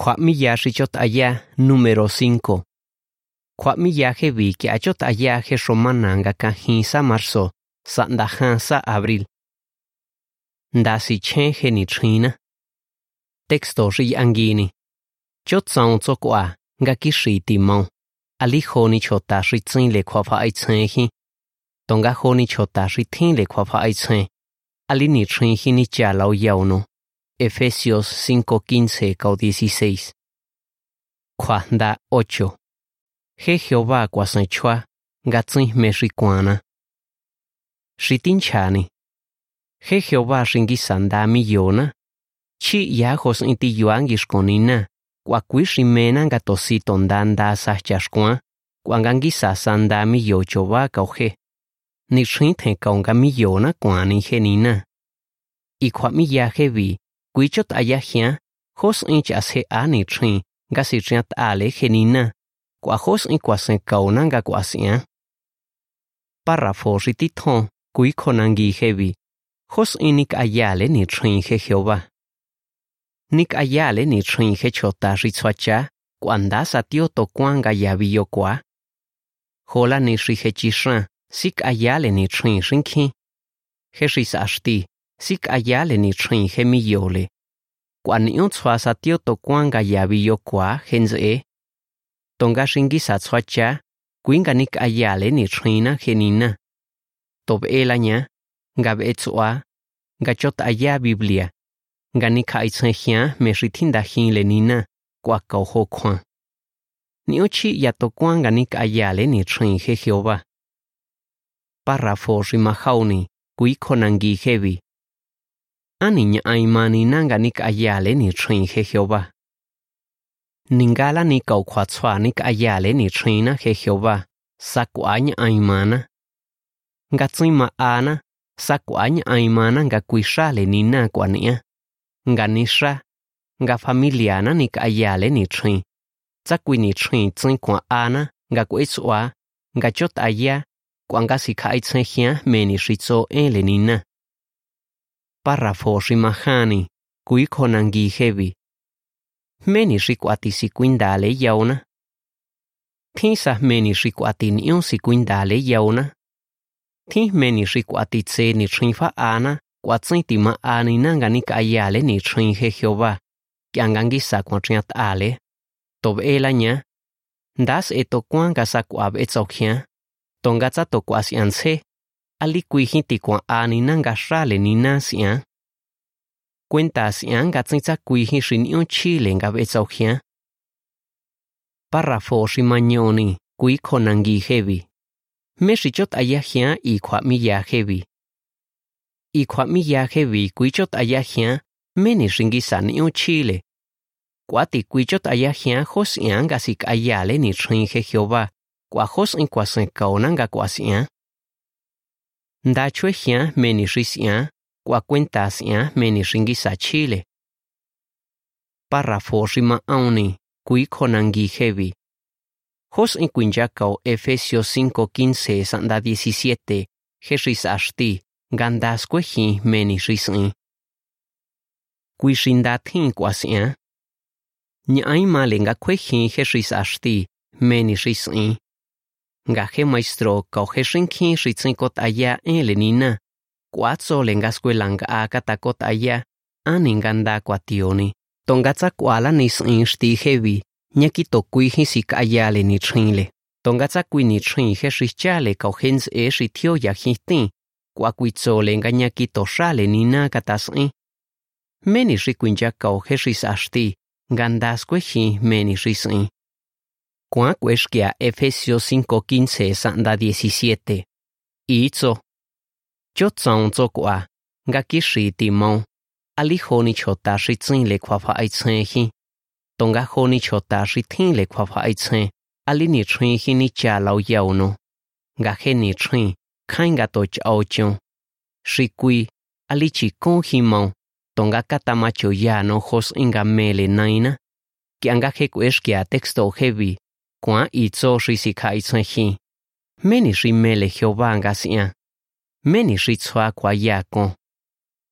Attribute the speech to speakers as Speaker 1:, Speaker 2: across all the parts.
Speaker 1: Kwamiyaje chot aya número 5. Kwamiyaje vi que achot ayaje romananga kajisa marzo, sa abril. Dasi chenje ni china. Texto ri angini. Chot saunzo kwa, ga kishi timon. Alijo ni chota ri tsin le kwa fa ai tsenji. Tonga ho ni chota ri tin le kwa fa ai tsen. Ali ni chinji ni cha lao yauno. Efesios 5:15 ao 16. Kwanda 8. He Jehová kwasan chua, gatsin me rikwana. Shitin chani. He Jehová ringi sanda millona. Chi ya hos inti yuan gishkonina. Kwa kwishi mena gatosi tondanda sa chashkwan. Kwa gangi sa sanda millo choba kauhe. Ni shinte kaunga millona kwani henina. Y kwa kuichot aya hian hos inch as he ani chin ga si chiat ale genina kwa hos in kwa sen kauna ga kwa sian párrafo ritithon kui konangi hevi hos inik ayale ni chin he jehova nik ayale ni chin he chota ritsuacha kwanda satio to kwanga yaviyo kwa. Hola ni shi he chishan sik ayale ni chin shinki. He shis ashti sik ayale ni trin hemi yole. Kwan yon tswa sa tio to kwan ga yabi yo kwa henze. E. Tonga shingi sa tswa cha, kwin ga nik ayale ni trina henina. Tob elanya, ngab e tswa, ga chot aya biblia. Ga nik ha aitsen hia me ritin da hin le nina, kwa kau ho kwan. Ni ochi ya to kwan ga nik ayale ni trin he Jehová. Párrafo rimahauni, kui konangi hevi. Ani nya aimani nanga nik ayale ni trin he Jehová. Ningala ni kau ni tswa nik ayale ni trina he Jehová, sakwa nya aimana. Nga tsima ana, sakwa nya aimana nga kuishale ni na kwa nia. Nga nisha, nga familiana nik ayale ni trin. Tsakwi ni trin tsin kwa ana, nga kuitswa, nga chot aya, kwa nga sika itsen hia meni shitso ele ni na. parrafosi mahani, kui konangi hevi. Meni rikuatisi kuindale yauna. Tisa meni rikuatin ionsi kuindale yauna. Ti meni rikuatitse ni chinfa ana, kuatsintima ani nangani kayale ni chinje Jehová, kiangangi sakuatriat ale. Tob elanya. Das eto kuanga sakuab etzokia. Tongatsa tokuasianse. Ali kuijiti kwa ani nanga shale ni. Cuenta sian kuiji shinio chile nga betsohia. Párrafo shimañoni kui konangi hevi. Me shichot ayahia y kwa miya hevi. Y kwa miya hevi kuichot ayahia meni shingi sanio chile. Kwati kuichot ayahia hos ian gasik ayale ni tringe Jehová. Kwa hos in kwasen kaonanga kwasian. Nda chue hia meni risian, kwa cuenta sia meni ringisa Chile. Párrafo rima auni, kui konangi hevi. Hos in quinjacao Efesios 5:15 sanda 17, jeris ashti, gandas kwehi meni risin. Kui shindatin kwasia. Nyai malenga kwehi jeris ashti, meni gaje maestro ka ohesin ki aya elenina. Kwatso lengasku lang akata kot aya aninganda kwationi. Tongatsa kuala nis inshti hevi, nyaki to kui hisik aya le nichinle. Tongatsa kui nichin heshichale e shitio ya hinti. Lenga nyaki nina katas. Meni shikuinja ka ohesis ashti, gandasku meni shisin. Juan Cuesquia, Efesios 5:15 sanda 17. Itzo. Yo tsong zo kwa, nga kishi timon. Ali honi chota shi le kwa fa ai tsen hi. Tonga honi chota shi le kwa fa ai tsen. Ali ni trin hi ni cha lau yao no. Nga he ni trin, kain ga to chao chon. Shi kui, ali chi hi mon. Tonga katamacho ya no hos inga mele naina. Ki anga he kueskia texto heavy. kwa i tso shi si ka i tsan hi. Meni shi mele hyo vanga. Meni shi tsoa kwa yako.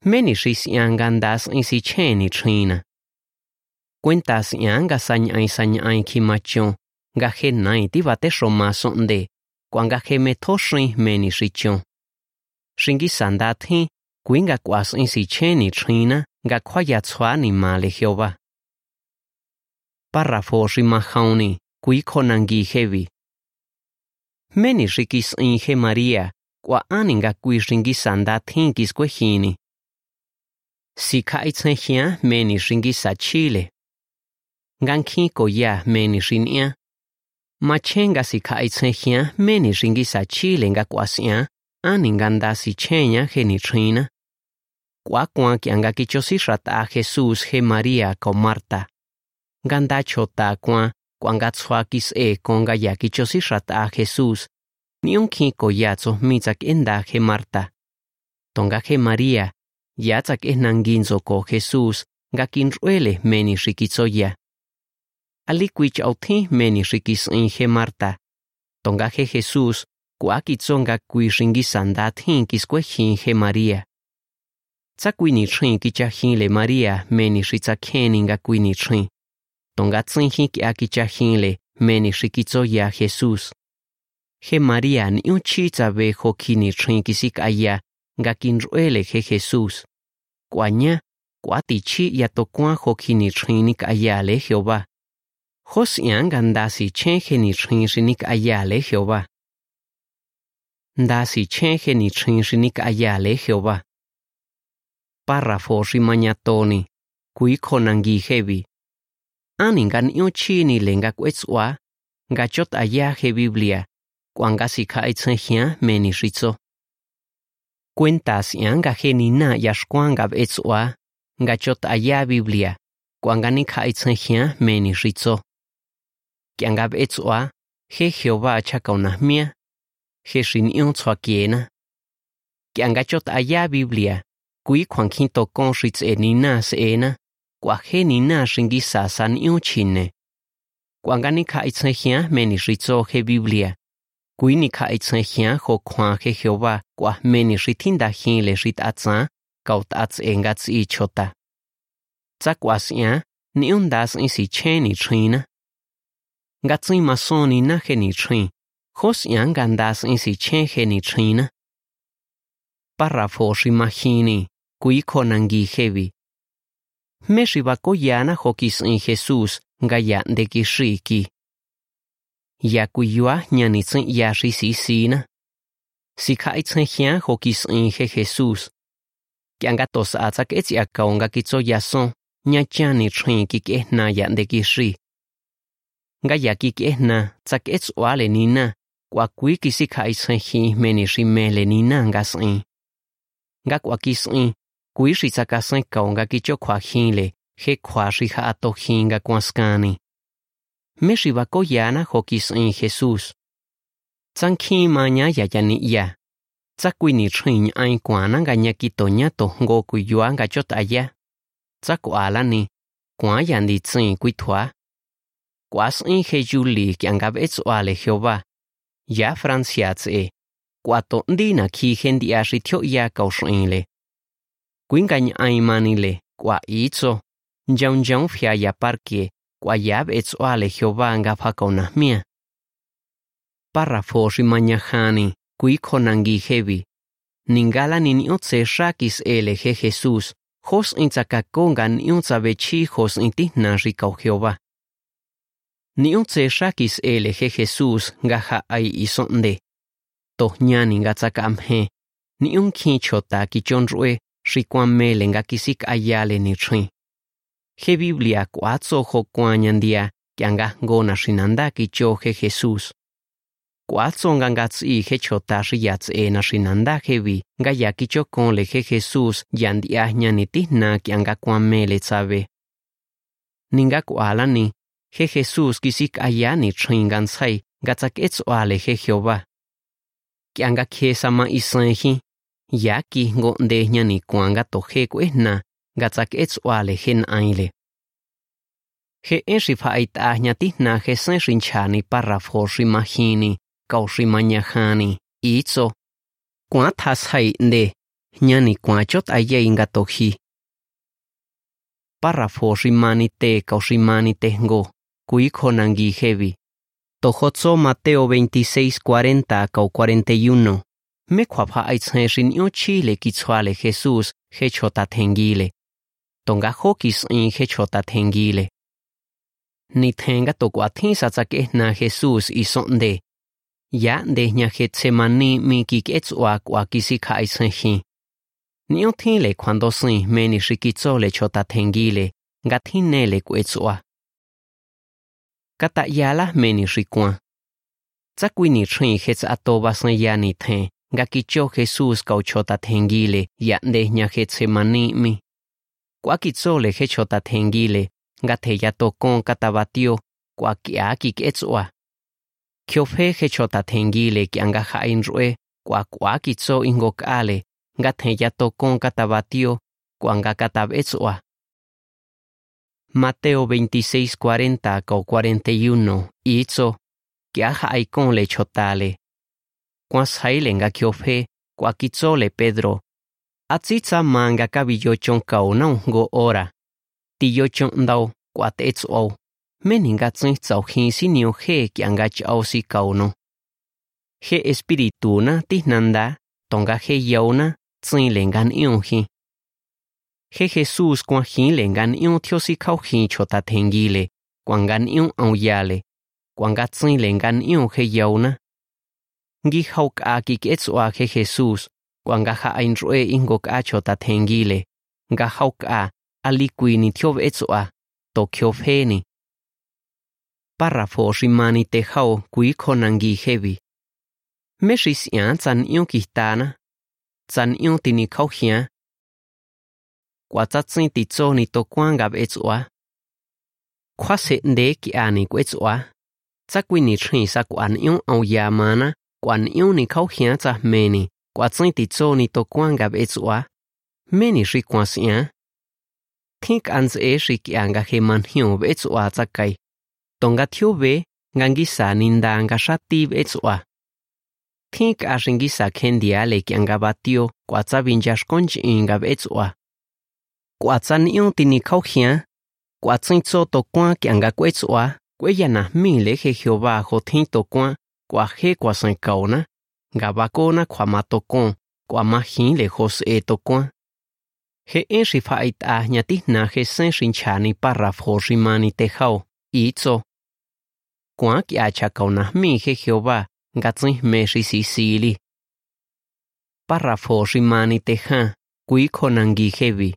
Speaker 1: Meni shi si an gandas in si cheni china. Kwenta si an ga sa nyan sa nyan ki macho. He nai ti va te shoma de. Kwa nga he me to shi meni shi. Shingi sandat hi. Kwas in si cheni china. Ga kwa ya tsoa ni male hyo va. Parrafo shi. kuikhonankijevi. Meni xikis'inje María k'ua'áni nga kui xinki sanda tjin kiskuejini. Si kja'itsjejian jmeni xinki sa Chile. Nga nkjín koya jmeni xin'ian. Machjen nga si kja'itsjejian jmeni xinki sa Chile nga k'uasi'an áni nga nda sichjeña je nichjina. K'uakuan k'ia nga kichosíxat'a Jesús je María ko Marta. Nga nda chjotakuan e konga ya kichosi rata Jesus ni un khi ko ya tso mi tsak enda he Marta. Tonga he Maria, ya tsak e nanginzo ko Jesus, nga kin ruele meni rikitso ya. Ali kwich au thi meni rikis in he Marta. Tonga he Jesus, kwa kitso nga kwi ringi sanda thin kis kwe hin he Maria. Tsa kwi ni trin ki cha hin le Maria meni ritsa keni nga kwi ni trin. Tonga tsin hin ki a ki cha hin le meni rikitso ya Jesus. He Maria ni un chita ve ho kini trin kisik aya nga kin ruele he Jesus. Kwa nya, kwa ti chi ya to kwa ho kini trin nik aya le Jehová. Hos yang ndasi chen he ni trin shinik aya le Jehová. Ndasi chen he ni trin shinik aya le Jehová. Párrafo rimañatoni, kui khonangi aninga ni'o chini le nga kue'c'ua nga chot aya je biblia kuanga si ka'etsen jian meni ritso kuentas ianga jeni na yaxkuanga b'e'c'ua nga chot aya biblia kuanga ni ka'etsen jian meni ritso kianga b'e'c'ua je jehova chakaunajmia je xin'ion tsuakiena kianga chot aya biblia kui kjuan kjin tokon xits'enina s'ena kwajeni naxin quisasan ion chine kuankani kja'itsjejian meni xi tso je biblia kuini kja'itsjejian jokjuan je jehova kuajmeni xi tjindajinle xi tꞌatsan kao tꞌatsꞌenka tsꞌi chota. Tsakuasian nion ndasꞌin sichjen nichjinna nkatsín masónina je nichjin josian nkandasꞌin sichjen je nichjinna párrafo xi majini kui kjonanki jevi meshi vako yana hokis in Jesus gaya de kishiki. Yakuyua yua nyanitsin yashi si sina. Si ka hiyan hokis in he Jesus. Kianga tos atak etsi akkaonga kitso yason, nya chani chinki kehna ya de kishi. Gaya ki kehna, tsak etsu oale nina, kwa kui kisi ka hiyan meni mele nina ngasin. Kui si sakasen kaonga kicho kwa jinle, he kwa si ha ato jinga kwanskani. Me si bako ho hokis in Jesus. Tsan ki manya ya yani ya. Tsa kui ni chin ain kwana nga nya kito nya to ngo kui yua nga chot aya. Tsa ko ala ni, kwa ya ni tsin kui thua. Kwa sin he yuli kyan gab etsu ale Jehová. Ya franciats e. Kwa to ndina ki hendi ashi thio ya kaushin le. Kuinkañ aimanile, kwa itzo, njaun jaun fia ya parque, kwa yab etzoale Jehová ngafakona mia. Párrafo rimañajani, kuikonangi hebi. Ningala nini otse shakis eleje Jesús, jos intzacaconga ni ontzabechi jos intihna rikao Jehová. Ni shakis eleje Jesús gaha ai isonde. Tohñani gatzakamhe, ni un kinchota kichonrue, nga kisik ayale ni trin. he Biblia kwatso ho kwanyandia kyanga ngona shinanda kicho he Jesus. Kwatso nga tsi he chota riyats e na shinanda hevi nga ya kicho kon le he Jesus yandia nyaniti na kyanga kwamele tsabe. Ninga kwala ni he Jesus kisik ayani tringan sai nga tsak etso ale he Jehová. Kyanga kesa ma ya ki go de ni kuanga to he ku es na ga tsa ke ts o ale hen aile he en si fa ait a nya ti na he se shin cha ni para fo shi ma hi ni ka o shi ma nya ha te ka o shi ma ni te go ku Mateo 26:40 a 41. me kwapa aitsneshin yo chile kichwale jesus hechota tengile tonga hokis in hechota tengile ni tenga tokwa thisa chake na jesus isonde ya de nya getsemani mi kiketswa kwa kisika aitsnehin niyo thile cuando sin meni rikichole chota tengile gathinele kwetswa kata yala meni rikwa tsakwini thin hets atoba sin yani thin ga kicho Jesús kau chota tengile, ya de nya Getsemani mi. Kwa kitsole he chota tengile, ga te ya tokon katabatio, kwa kia kiketsua. Kyo fe he chota tengile ki anga hain rue, kwa kwa kitso ingokale, nga the ya tokon katabatio, kuanga katabetsua. Mateo 26:40 kau 41 itso kia haikon le chotale. Kwa saile nga kiofe, kwa kitsole Pedro. Atsitsa manga kabiyochon kau na go ora. Tiyochon ndau kwa tetsuo. Meni nga tsin tsau hin sinio he kia nga chao si kau no. He espiritu na tihnanda, tonga he yauna, tsin lengan ion hi. He Jesús kwa hin lengan ion thio si kau hin chota tengile, kwangan ion au yale, kwanga tsin lengan ion he yauna. ngi hauk a ki kets a ke Jesus kwa nga ha ain roe ingo ka chota tengile. Nga hauk a ali kuini thiob etso a to khio pheni Párrafo shimani te hao, kui konangi hebi. Meshis yan chan ion kitana. Chan ion tini khau hian kwa cha chin ti cho ni to kwang gab etswa khwa se nde ki ani kwetswa cha kwi ni thin sa kwan ion au ya mana. 管用你靠乡在美呢，我真的做你都管个别做，美呢是管乡。听安子也是讲个黑蛮乡别做在改，东个跳别，俺个啥人当个啥地别做。Think ashin gisa kendia le kianga batio, kwatsa binjash konch inga betsua. Kwatsa nion tini kauhian, kwatsin tso to kwan kianga kwetsua, kweyana mi le je Jehová thiên to kwan, kua he kua san kauna, ga bakona kua matokon, kua mahin le jos e tokoan. He en si fa'ait a nyati na he sen sin chani parraf ho rimani te hao, itzo. Kua ki acha kauna mi he Jehová, ga tzin me si sisili. Parraf ho rimani te ha, kui konangi hevi.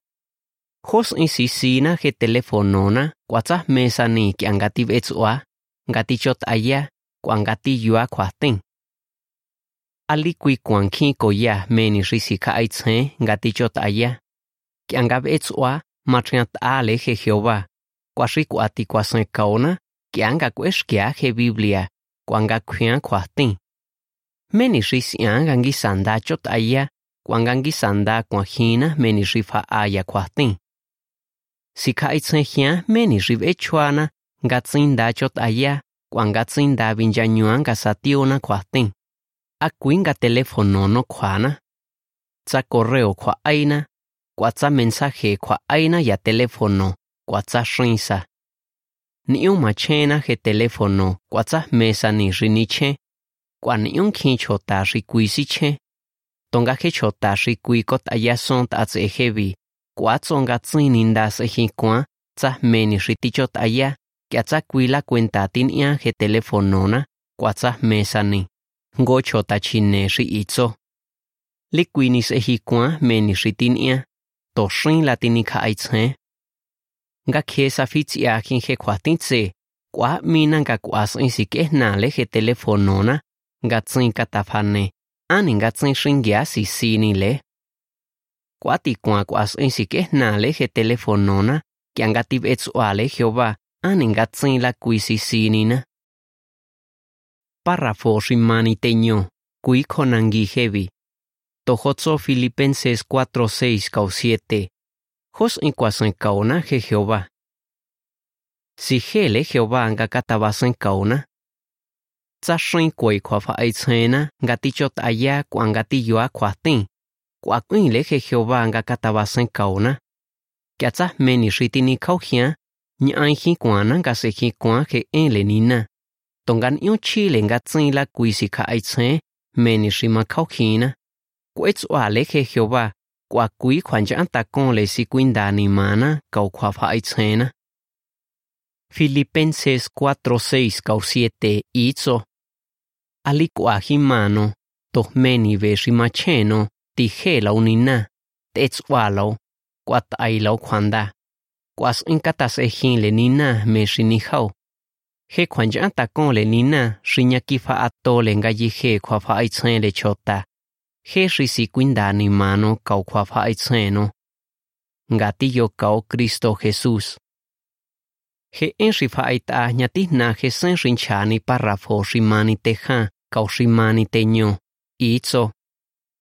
Speaker 1: Jos in sisina he telefonona, kua tzah mesani ki angativ etzoa, gatichot aya, kuangatiyua kuatin alikui kuankin koya meni risika aitsen gatillot aya kiangab etsua matriant ale je Jehová kuashi kuati kuasen kaona kianga kueskia je Biblia. Kuanga kuian kuatin meni risian gangi sanda chot aya kuangangi sanda kuanjina meni rifa aya kuatin sika aitsen hian meni riv echuana gatsin da chot aya kuangatsin da vinyanyuan ga sationa kuatin. Akuin ga telefono no kuana. Tsa correo kuaina, kuatsa mensaje kuaina ya telefono kuatsa shinsa. Niu machena ge telefono kuatsa mesa ni riniche. Kuan niun kincho ta rikuisiche. Tonga ge chota rikuikot ayason ta tsehebi. Kuatsongatsin indas ejikua. Tsa meni ritichot aya. Kia tsa kuila cuenta tin ia he telefonona, kwa tsa mesa ni. Ngo chota chine ri se hi kwa meni ritin ia, to shrin latini ka aitse. Nga kesa fitz ia kin he kwa tintse, kwa mina nga kwa sin si ke na le he telefonona, nga tsin katafane, ani nga tsin shringia si sini le. Kwa ti kwa kwa sin si ke na le he telefonona, kia nga tib etsuale Jehová, ani nga tsin la kuisi sinina. Párrafo rimani teño, kui konangi hevi. Tojotso Filipenses 4, 6, cau 7. Jos in kwasen kauna he Jehová. Si hele Jehová nga katabasen kauna. Tsa shin kwei kwa fa aitzena nga tichot aya kwa nga ti yoa kwa tin. Kwa kuin le he Jehová nga katabasen kauna. kia tsa ai khi kwa nang ka se khi kwa ke en le ni na. Tongan yu chi le nga tsin la kui si kha ai chen me ni shi ma khau khi na. Kwet wa le khe Jehová kwa kui khwan ja ta kon le si kuin da ni mana kau khwa pha ai chen na. Filipenses 4:6 kau 7 itso Ali kwa hi mano to me ni ve shi ma cheno ti he la unina tets wa lo kwa tai lo khwanda kwas in kata se hin le nina me shi ni hao. He khwan ja ta kon le nina shi nya ki fa ato le nga yi he khwa fa ai chen le chota. He shi si kwinda ni mano kau khwa fa ai chen no nga kau Cristo Jesús. He en shi fa ai ta nya ti na he sen shin cha ni parrafo shi mani te ha kau shi mani te nyo itso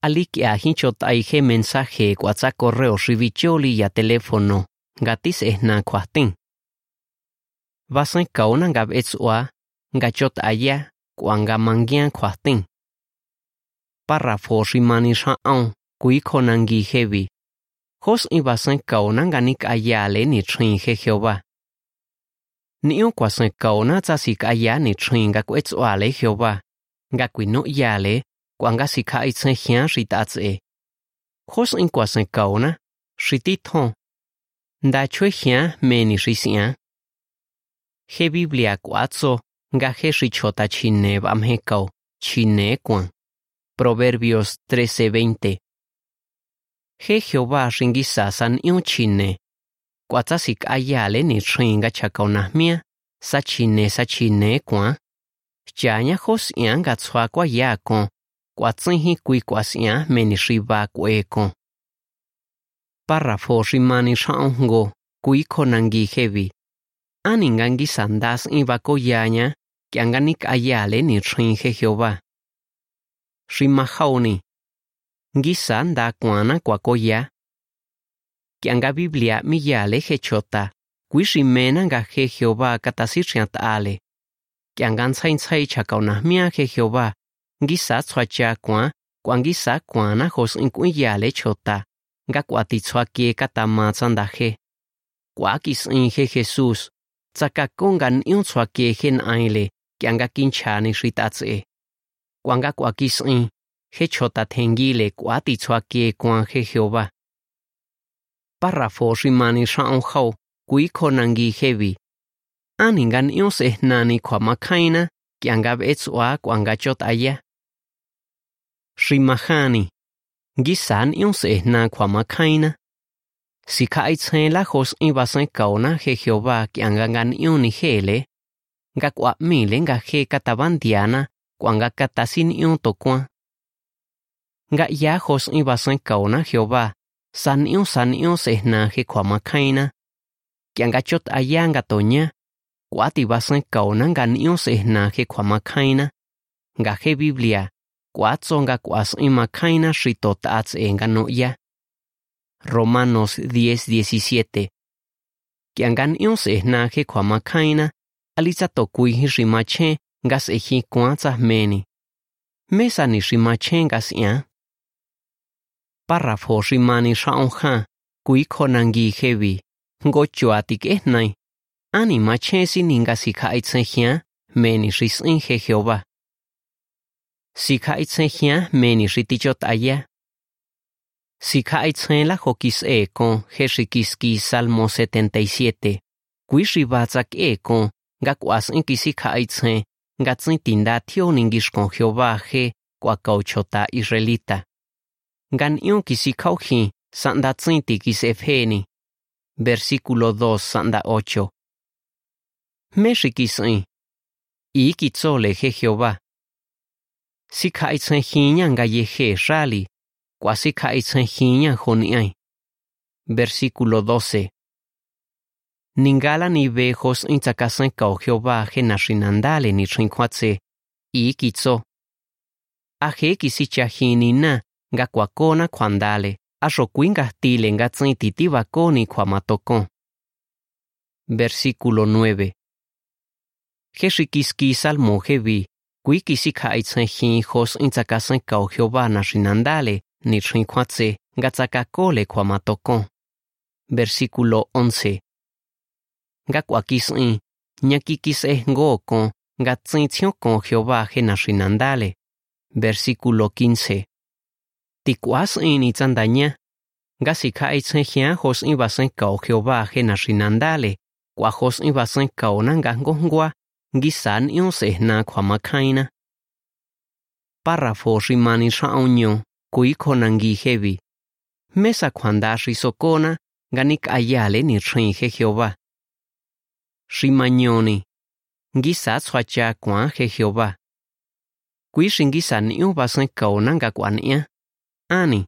Speaker 1: ali que a hincho tai he mensaje kwatsa correo rivicholi ya teléfono nga ti se na kuatin. Vasan kauna nga betsua nga chot aya kuanga mangian kuatin. Parrafo rimani sha'on kui konangi hevi. Jos i vasan kauna nga nik ayale ni chin he Jehová. Niu kwasan kauna tsasik aya ni chin nga kuetsuale Jehová. Nga kuino yale kuanga sikha itsen hian ritatse. Jos in kwasan kauna, ritit hon thon nda chwe hian me ni ri sian he biblia kwa tso nga he ri chota chine bam he kau chine kwan proverbios 13:20 he jehová ringi sasan yu chine. Kwa tsa si ka ya le ni ringa cha kauna mia sa chine sa chine Chanya hos ian ga tswa kwa ya kon kwa tsinhi kui kwa sian meni. Párrafo rimani xaongo kuiko nangui hevi. Aningangi sandas ibakoyaña kianganik ayale ni trinje Jehová. Rimajauni. Ngisa nda kuana kuakoya. Kianga Biblia miyale hechota. Kuishimena nga he Jehová katasitriant ale. Kiangan tsain tsai chakauna mia he Jehová. Ngisa tswacha kuan. Kuangisa kuana hos inkuiyale chota. ngakuatitsoakie katamatsandaje kuakisinje jesus. Tsakakonga niuntsoakie jen'aile kiangakinchyani xitatse kuanga kuakisin jechotatjenguile kuatitsoakie kuanje jehova párrafo ximani xa'on jau kuikonangui jevi aninga ni'on sejnani kuamakjaina kianga b'etsoa kuanga chot'aya ximajani Gisan ion se na kwa makaina. Si kai chen la hos in basan kauna he Jehová que angangan ion ni hele. Nga kwa mile nga he katabandiana kwa nga katasin ion to kwa. Nga ya hos in basan kauna Jehová. San ion san ion se na he kwa makaina. Que anga chot aya nga tonya. Kwa ti basan kauna ngan ion se na he kwa makaina. Nga he Biblia cuatzonga cuas imakaina engano ya. Romanos 10:17. Kiangan ions ehnaje kwamakaina, alitza tokui rimache gas eji cuatza meni. Mesa ni rimache gas ya. Párrafo rimani shaonja, kui konangi hevi, ngochoatik ehnai. Ani mache si ningasi kaitzehia, meni risin je Jehová. Si khai chen hia meni ritichot aya. Si khai chen la hokis e con Jeshikiski Salmo 77. Kui ribatzak e con ga kwas en kisi khai chen ga tsin tinda tio ningish con Jehová je kwa kauchota israelita. Gan ion kisi kauji sanda tsin ti kis efeni. Versículo 2 sanda 8. Meshikis in. Y kitzole je Jehová. Si khai chen hinya nga ye he rali, kwa si khai chen hinya honiai. Versículo 12. Ningala ni vejos intzakasen kao Jehová he nashinandale ni trinkwatse, i kitso. Aje kisichahini na, nga kwakona kwandale, asho kuinga tile nga tsintitiva koni kwamatokon. Versículo 9. Jeshikiski salmo hevi, Kui kisi khai chen hi hos in tsaka sen kao Jehová na shinandale ni trin kwatse nga tsaka kole kwa matokon. Versículo 11. Nga kuakis'in ña kikis'ejngo kon nga ts'intsión kon Jehová je naxinandale. Versículo 15. Tikuas'in ni tsandaña. Nga sikja'itsjen jian jos'in basenkao Jehová je naxinandale. Kwa jos'in basenkaona gisan ion se na kwama kaina. Párrafo rimani shaonyo kuiko nangi hevi. Mesa kwanda sokona ganik ayale ni ringe Jehová. Rimañoni. Gisa tswacha kwan he Jehová. Kuishin gisa ni un basen kaona ga kwan ya. Ani.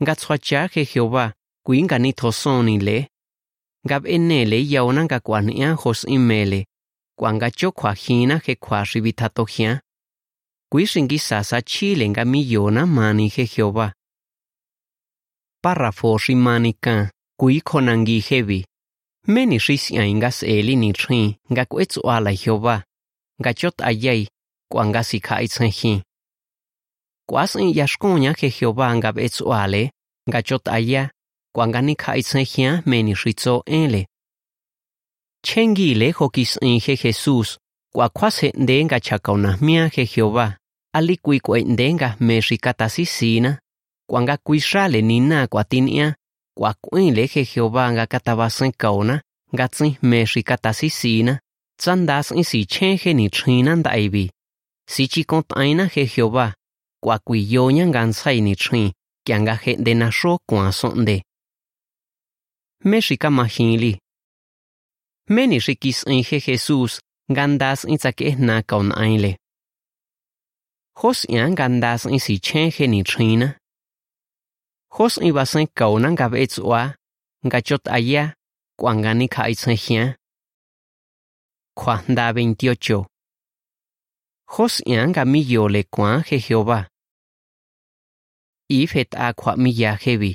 Speaker 1: Ga tswacha he Jehová kuinga ni tosoni le. Gab enele yaona ga kwan ya hos imele. kuangacho kuajina je kuarribitatojian. Kuixinki sasa chilenga millona mani je Jehová. Párrafo ximanika kuijonangi jevi. Meni xisiainga s'eli nitrin nga kuetsuala Jehová. Nga chot'ayai kuanga sikja'itsenjin. Kuas'in yaxkuña je Jehová nga b'etsuale nga chot'aya kuanga nikja'itsenjian meni xitso'enle. Chengile hokis inje Jesús, kwakwase denga chakaunasmia je Jehová, alikui kuendenga me rikatasisina, kwanga kuixale nina kwatinia, kwakuinle je Jehová nga katabasen kauna, ngatsin me rikatasisina, tsandas in si chenje ni china ndaibi. Sichi kontaina je Jehová, kwakuiyoña ngansai ni chin, que je de nasho kuan sonde. Me Meni xi kis'in je Jesús nga nda s'in tsak'ejna kaun'ainle. Jos'ian nga nda s'in sichjen je nitjinna. Jos'in basenkaona nga b'ets'ua nga chot'aya k'ua nga nikja'itsjenjian. Kjuajnda 28. Jos'ian nga miyole kuan je Jehová. If jet'a kjua'miya jevi.